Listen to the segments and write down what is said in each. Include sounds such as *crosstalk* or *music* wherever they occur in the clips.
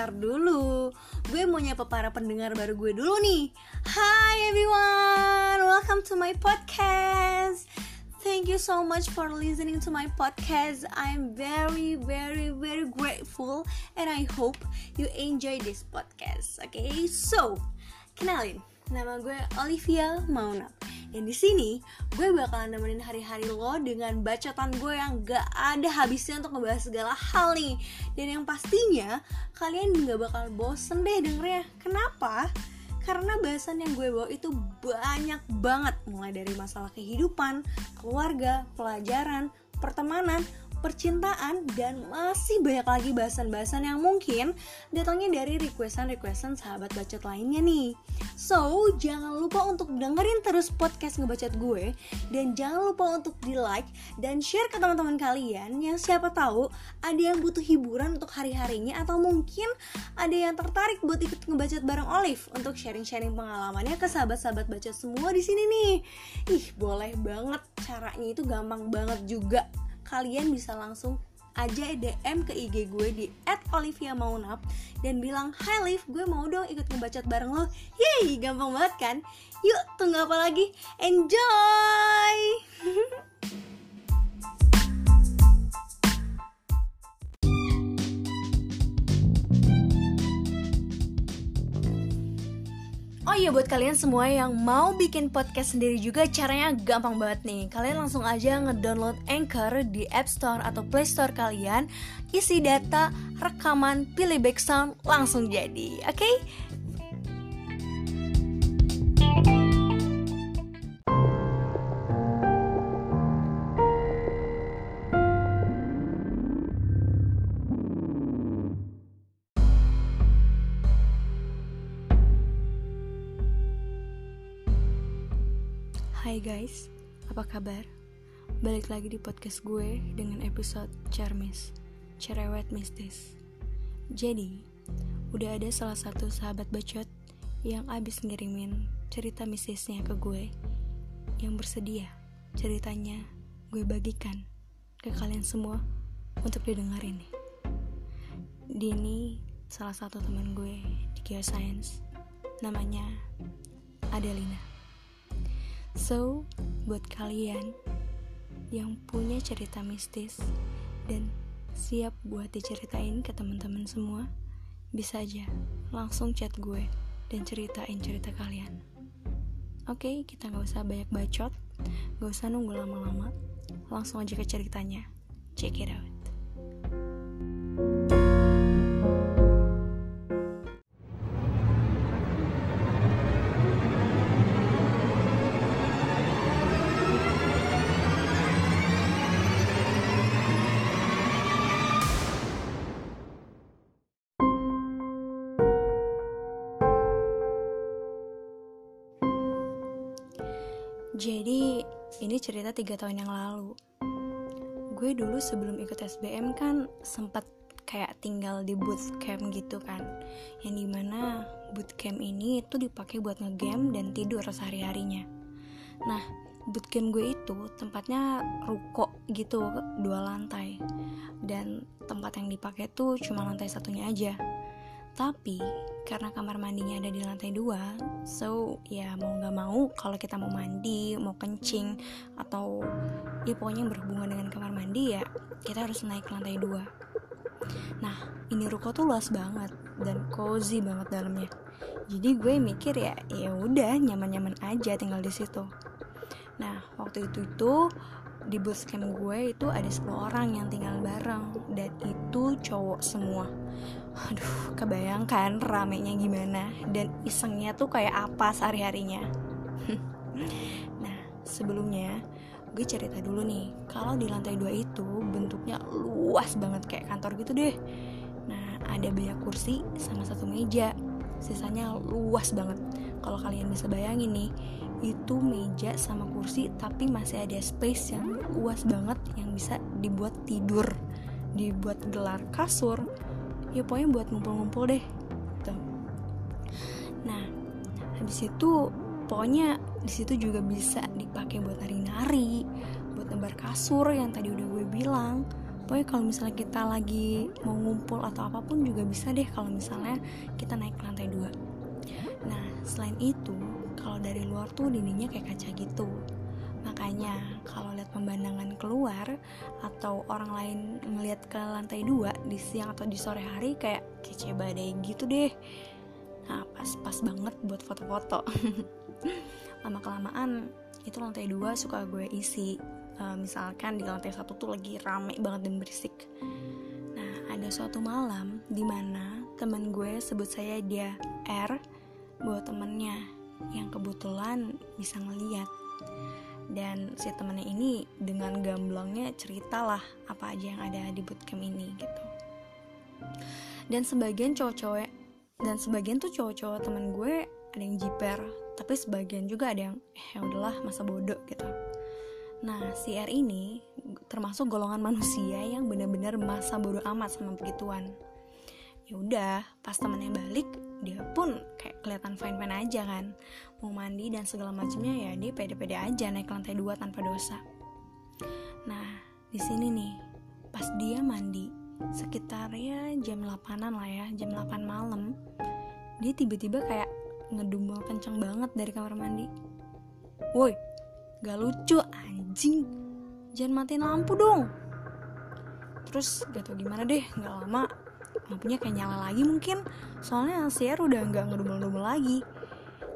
bentar dulu. Gue mau nyapa para pendengar baru gue dulu nih. Hi everyone, welcome to my podcast. Thank you so much for listening to my podcast. I'm very, very, very grateful, and I hope you enjoy this podcast. Okay, so kenalin, nama gue Olivia Maunap. Dan di sini gue bakalan nemenin hari-hari lo dengan bacotan gue yang gak ada habisnya untuk ngebahas segala hal nih. Dan yang pastinya kalian gak bakal bosen deh dengernya. Kenapa? karena bahasan yang gue bawa itu banyak banget mulai dari masalah kehidupan, keluarga, pelajaran, pertemanan, percintaan dan masih banyak lagi bahasan-bahasan yang mungkin datangnya dari requestan-requestan sahabat bacot lainnya nih. So, jangan lupa untuk dengerin terus podcast ngebacot gue dan jangan lupa untuk di like dan share ke teman-teman kalian yang siapa tahu ada yang butuh hiburan untuk hari-harinya atau mungkin ada yang tertarik buat ikut ngebacot bareng Olive untuk sharing-sharing pengalamannya ke sahabat-sahabat bacot semua di sini nih. Ih, boleh banget caranya itu gampang banget juga kalian bisa langsung aja DM ke IG gue di @olivia_maunap dan bilang Hai Liv, gue mau dong ikut ngebacot bareng lo Yeay, gampang banget kan? Yuk, tunggu apa lagi? Enjoy! *laughs* Oh iya buat kalian semua yang mau bikin podcast sendiri juga caranya gampang banget nih Kalian langsung aja ngedownload Anchor di App Store atau Play Store kalian Isi data, rekaman, pilih background, langsung jadi Oke? Okay? Hai guys, apa kabar? Balik lagi di podcast gue dengan episode Charmis, Cerewet Mistis. Jadi, udah ada salah satu sahabat bacot yang abis ngirimin cerita mistisnya ke gue yang bersedia ceritanya gue bagikan ke kalian semua untuk didengarin nih. Dini salah satu teman gue di Geoscience namanya Adelina. So, buat kalian yang punya cerita mistis dan siap buat diceritain ke teman-teman semua, bisa aja langsung chat gue dan ceritain cerita kalian. Oke, okay, kita gak usah banyak bacot, gak usah nunggu lama-lama, langsung aja ke ceritanya. Check it out. Jadi ini cerita tiga tahun yang lalu. Gue dulu sebelum ikut SBM kan sempat kayak tinggal di bootcamp gitu kan. Yang di mana bootcamp ini itu dipakai buat ngegame dan tidur sehari-harinya. Nah, bootcamp gue itu tempatnya ruko gitu dua lantai dan tempat yang dipakai tuh cuma lantai satunya aja tapi karena kamar mandinya ada di lantai dua, so ya mau nggak mau kalau kita mau mandi, mau kencing atau ya pokoknya yang berhubungan dengan kamar mandi ya kita harus naik ke lantai dua. Nah ini ruko tuh luas banget dan cozy banget dalamnya. Jadi gue mikir ya ya udah nyaman-nyaman aja tinggal di situ. Nah waktu itu tuh di camp gue itu ada 10 orang yang tinggal bareng. Dan itu cowok semua. Aduh kebayangkan ramenya gimana? Dan isengnya tuh kayak apa sehari-harinya? *laughs* Nah sebelumnya gue cerita dulu nih. Kalau di lantai dua itu bentuknya luas banget kayak kantor gitu deh. Nah ada banyak kursi sama satu meja. Sisanya luas banget. Kalau kalian bisa bayangin nih itu meja sama kursi tapi masih ada space yang luas banget yang bisa dibuat tidur dibuat gelar kasur. Ya pokoknya buat ngumpul-ngumpul deh gitu. nah habis itu pokoknya di situ juga bisa dipakai buat nari-nari buat nebar kasur yang tadi udah gue bilang. Pokoknya kalau misalnya kita lagi mau ngumpul atau apa pun juga bisa deh kalau misalnya kita naik ke lantai dua. Nah selain itu kalau dari luar tuh dindingnya kayak kaca gitu. Makanya kalau lihat pemandangan keluar atau orang lain ngelihat ke lantai dua di siang atau di sore hari kayak kece badai gitu deh. Nah pas pas banget buat foto-foto. *laughs* Lama kelamaan itu lantai dua suka gue isi. Uh, misalkan di lantai satu tuh lagi rame banget dan berisik. Nah ada suatu malam di mana teman gue sebut saya dia R buat temennya yang kebetulan bisa ngeliat. Dan si temennya ini dengan gamblangnya ceritalah apa aja yang ada di bootcamp ini gitu. Dan sebagian cowok-cowok dan sebagian tuh cowok-cowok temen gue ada yang jiper tapi sebagian juga ada yang eh udahlah masa bodoh gitu. Nah si R ini termasuk golongan manusia yang benar-benar masa bodoh amat sama begituan ya udah pas temennya balik dia pun kayak kelihatan fine fine aja kan. Mau mandi dan segala macamnya ya dia pede-pede aja naik lantai dua tanpa dosa. Nah di sini nih pas dia mandi sekitar ya jam 8an lah ya jam 8 malam dia tiba-tiba kayak ngedumel kenceng banget dari kamar mandi. Woi gak lucu anjing. Jangan matiin lampu dong. Terus gak tau gimana deh gak lama lampunya kayak nyala lagi mungkin. Soalnya si R udah gak ngedumel-dumel lagi.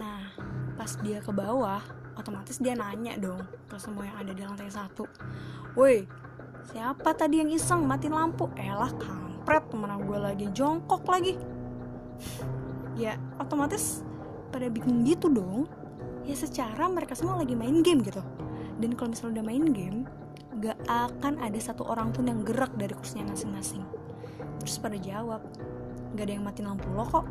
Nah pas dia ke bawah otomatis dia nanya dong ke semua yang ada di lantai satu. Woi siapa tadi yang iseng matiin lampu? Elah kampret temen gue lagi jongkok lagi. Ya otomatis pada bingung gitu dong. Ya secara mereka semua lagi main game gitu. Dan kalau misalnya udah main game gak akan ada satu orang pun yang gerak dari kursinya masing-masing terus pada jawab gak ada yang mati lampu lo kok.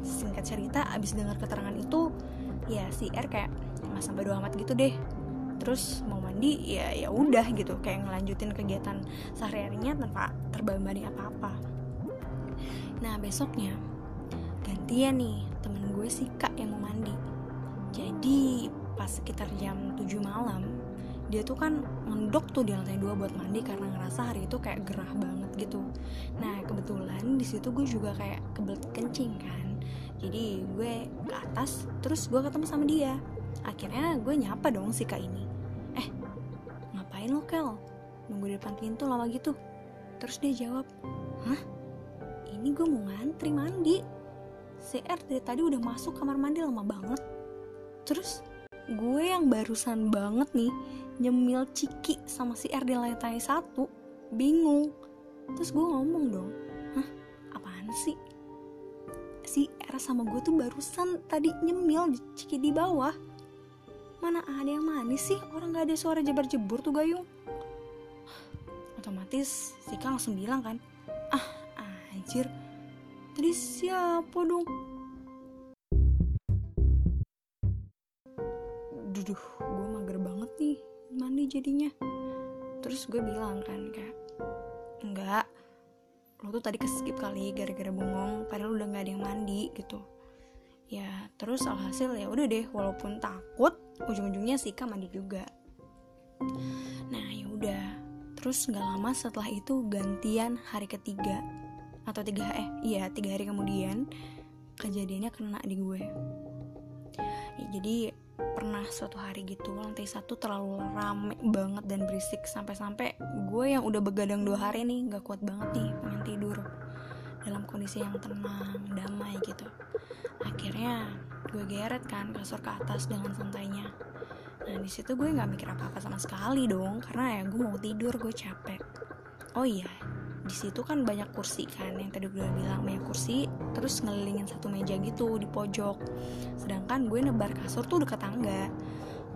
Singkat cerita abis dengar keterangan itu ya si R kayak nggak sampai dua amat gitu deh. Terus mau mandi ya ya udah gitu kayak ngelanjutin kegiatan sehari-harinya tanpa terbebani apa-apa. Nah besoknya gantian nih temen gue si kak yang mau mandi. Jadi pas sekitar jam 7 malam dia tuh kan mendok tuh di lantai dua buat mandi karena ngerasa hari itu kayak gerah banget gitu. Nah kebetulan di situ gue juga kayak kebelet kencing kan. Jadi gue ke atas terus gue ketemu sama dia. Akhirnya gue nyapa dong si kak ini. Eh ngapain lo Kel? Nunggu di depan pintu lama gitu. Terus dia jawab, hah? ini gue mau ngantri mandi CR dari tadi udah masuk kamar mandi lama banget terus gue yang barusan banget nih nyemil ciki sama si R di lantai satu bingung. Terus gue ngomong dong hah apaan sih? Si R sama gue tuh barusan tadi nyemil ciki di bawah. Mana ada yang manis sih? Orang gak ada suara jebar jebur tuh gayung. Otomatis si Kang langsung bilang kan ah anjir tadi siapa dong? Duduh gue mager banget nih mandi jadinya. Terus gue bilang kan kayak enggak lo tuh tadi keskip kali gara-gara bengong padahal udah nggak ada yang mandi gitu. Ya terus alhasil ya udah deh walaupun takut ujung-ujungnya Sika mandi juga. Nah ya udah. Terus nggak lama setelah itu gantian hari ketiga atau tiga eh iya tiga hari kemudian kejadiannya kena di gue. Ya, jadi pernah suatu hari gitu lantai satu terlalu rame banget dan berisik. Sampai-sampai gue yang udah begadang dua hari nih nggak kuat banget nih pengen tidur. Dalam kondisi yang tenang damai gitu. Akhirnya gue geret kan kasur ke atas dengan santainya. Nah di situ gue nggak mikir apa-apa sama sekali dong karena ya gue mau tidur gue capek. Oh iya di situ kan banyak kursi kan yang tadi gue bilang banyak kursi terus ngelilingin satu meja gitu di pojok. Sedangkan gue nebar kasur tuh dekat tangga.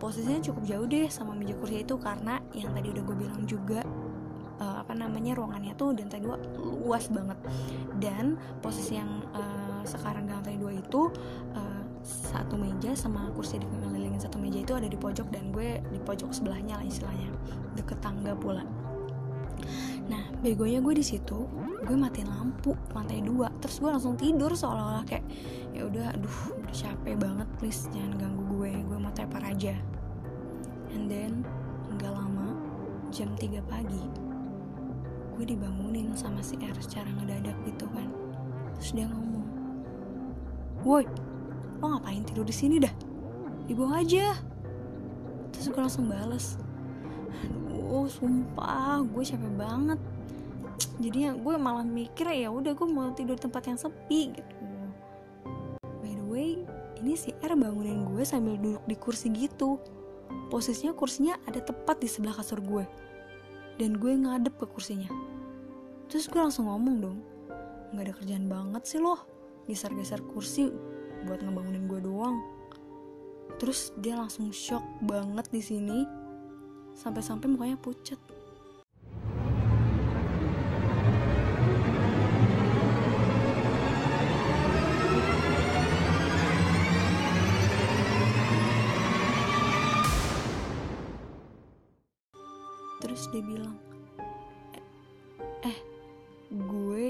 Posisinya cukup jauh deh sama meja kursi itu karena yang tadi udah gue bilang juga uh, apa namanya ruangannya tuh di lantai dua luas banget. Dan posisi yang uh, sekarang di lantai dua itu uh, satu meja sama kursi di ngelilingin satu meja itu ada di pojok dan gue di pojok sebelahnya lah istilahnya. Deket tangga pula begonya gue di situ, gue matiin lampu lantai dua, terus gue langsung tidur seolah-olah kayak ya udah, aduh, udah capek banget, please jangan ganggu gue, gue mau tepar aja. and then nggak lama jam 3 pagi gue dibangunin sama si R secara ngedadak gitu kan. Terus dia ngomong woi lo ngapain tidur di sini dah? Dibawa aja. Terus gue langsung bales aduh sumpah gue capek banget jadinya gue malah mikir ya udah gue mau tidur tempat yang sepi gitu. By the way ini si R bangunin gue sambil duduk di kursi gitu. Posisinya kursinya ada tepat di sebelah kasur gue. Dan gue ngadep ke kursinya. Terus gue langsung ngomong dong nggak ada kerjaan banget sih loh geser-geser kursi buat ngebangunin gue doang. Terus dia langsung shock banget di sini. Sampai-sampai mukanya pucat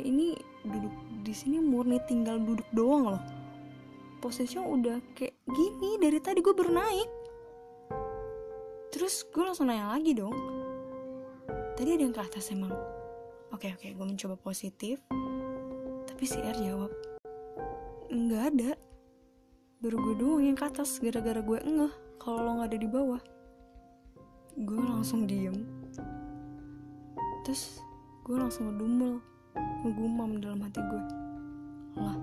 ini duduk di sini murni tinggal duduk doang loh. Posisinya udah kayak gini dari tadi gue baru naik. Terus gue langsung nanya lagi dong. Tadi ada yang ke atas emang? Oke oke gue mencoba positif. Tapi si R jawab nggak ada. Baru gue doang yang ke atas gara-gara gue ngeh kalau lo nggak ada di bawah. Gue langsung diem. Terus gue langsung ngedumel ngegumam dalam hati gue. Lah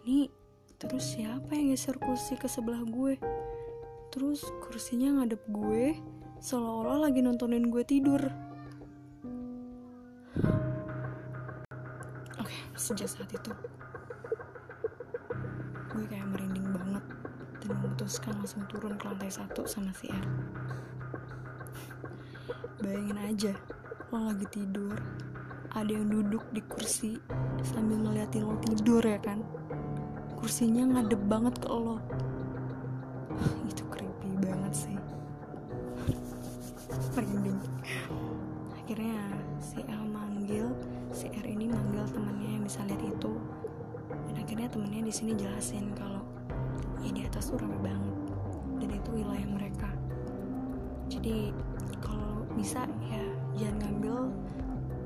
ini terus siapa yang geser kursi ke sebelah gue? Terus kursinya ngadep gue seolah-olah lagi nontonin gue tidur. Oke sejak saat itu gue kayak merinding banget dan memutuskan langsung turun ke lantai satu sama si R. Bayangin aja lo lagi tidur ada yang duduk di kursi sambil ngeliatin lo tidur ya kan? Kursinya ngadep banget ke lo. *sighs* Itu creepy banget sih. *laughs* Merinding. Akhirnya si L manggil si R ini manggil temannya yang bisa lihat itu. Dan akhirnya temennya di sini jelasin kalau ya di atas tuh rame banget. Dan itu wilayah mereka. Jadi kalau bisa ya jangan ngambil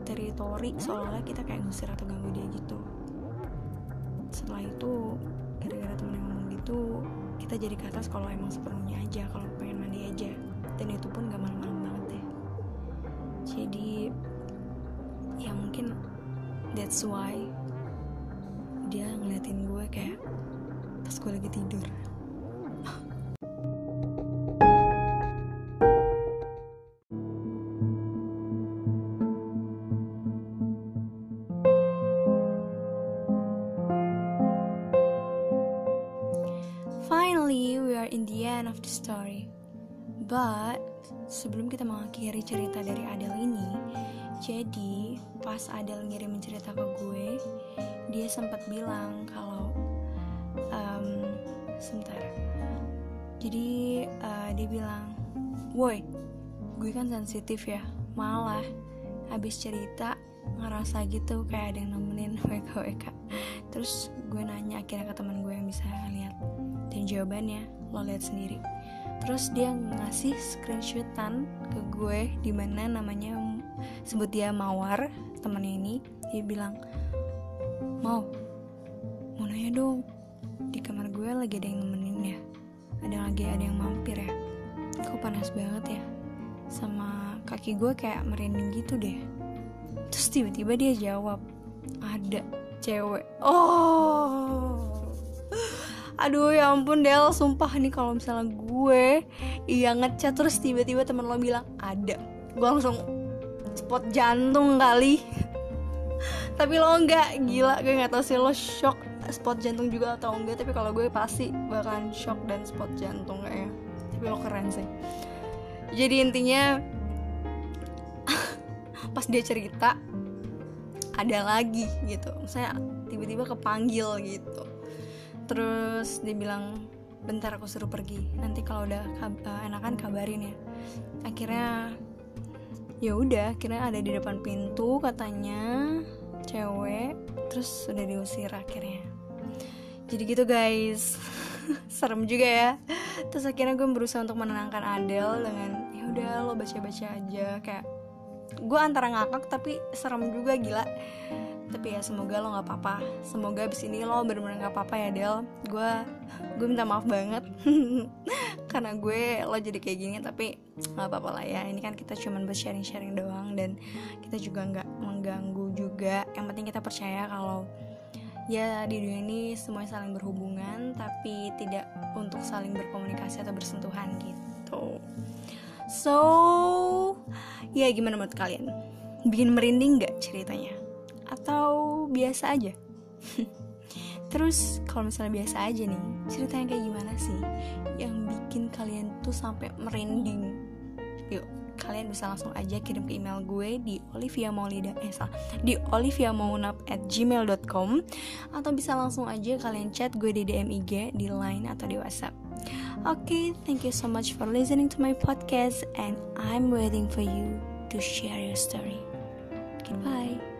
teritori seolah-olah kita kayak ngusir atau ganggu dia gitu. Setelah itu gara-gara temen yang ngomong gitu kita jadi ke atas kalau emang sepenuhnya aja kalau pengen mandi aja. Dan itu pun gak malam-malam banget deh. Jadi ya mungkin that's why dia ngeliatin gue kayak pas gue lagi tidur end of the story. But sebelum kita mengakhiri cerita dari Adele ini, jadi pas Adele ngirim cerita ke gue, dia sempat bilang kalau um, sebentar. Jadi uh, dia bilang, "Woi, gue kan sensitif ya. Malah habis cerita ngerasa gitu kayak ada yang nemenin *laughs* WKWK." Terus gue nanya akhirnya ke teman gue yang bisa lihat dan jawabannya lo lihat sendiri. Terus dia ngasih screenshotan ke gue di mana namanya sebut dia Mawar temannya ini. Dia bilang mau mau nanya dong di kamar gue lagi ada yang nemenin ya? Ada lagi ada yang mampir ya? Kok panas banget ya? Sama kaki gue kayak merinding gitu deh. Terus tiba-tiba dia jawab ada cewek. Oh aduh ya ampun Del. Sumpah nih kalau misalnya gue iya ngechat terus tiba-tiba teman lo bilang ada. Gue langsung spot jantung kali. *laughs* Tapi lo enggak. Gila gue nggak tahu sih lo shock spot jantung juga atau enggak. Tapi kalau gue pasti bakalan shock dan spot jantung kayaknya tapi lo keren sih. Jadi intinya *laughs* pas dia cerita ada lagi gitu. Saya tiba-tiba kepanggil gitu terus dia bilang bentar aku suruh pergi. Nanti kalau udah uh, enakan kabarin ya. Akhirnya ya udah akhirnya ada di depan pintu katanya cewek. Terus udah diusir akhirnya. Jadi gitu guys. *laughs* Serem juga ya. Terus akhirnya gue berusaha untuk menenangkan Adele dengan ya udah lo baca-baca aja. Kayak gue antara ngakak tapi serem juga gila tapi ya semoga lo nggak apa-apa. Semoga abis ini lo bener-bener nggak apa-apa ya Del. Gue gue minta maaf banget. *laughs* Karena gue lo jadi kayak gini tapi nggak apa-apa lah ya. Ini kan kita cuman buat sharing-sharing doang dan kita juga nggak mengganggu juga. Yang penting kita percaya kalau ya di dunia ini semuanya saling berhubungan tapi tidak untuk saling berkomunikasi atau bersentuhan gitu. So ya gimana menurut kalian? Bikin merinding nggak ceritanya atau biasa aja *laughs* terus kalau misalnya biasa aja nih ceritanya kayak gimana sih yang bikin kalian tuh sampai merinding yuk kalian bisa langsung aja kirim ke email gue di Olivia Maulida eh di oliviamaunap at gmail.com atau bisa langsung aja kalian chat gue di DM IG di Line atau di WhatsApp Oke, okay, thank you so much for listening to my podcast and I'm waiting for you to share your story. Goodbye.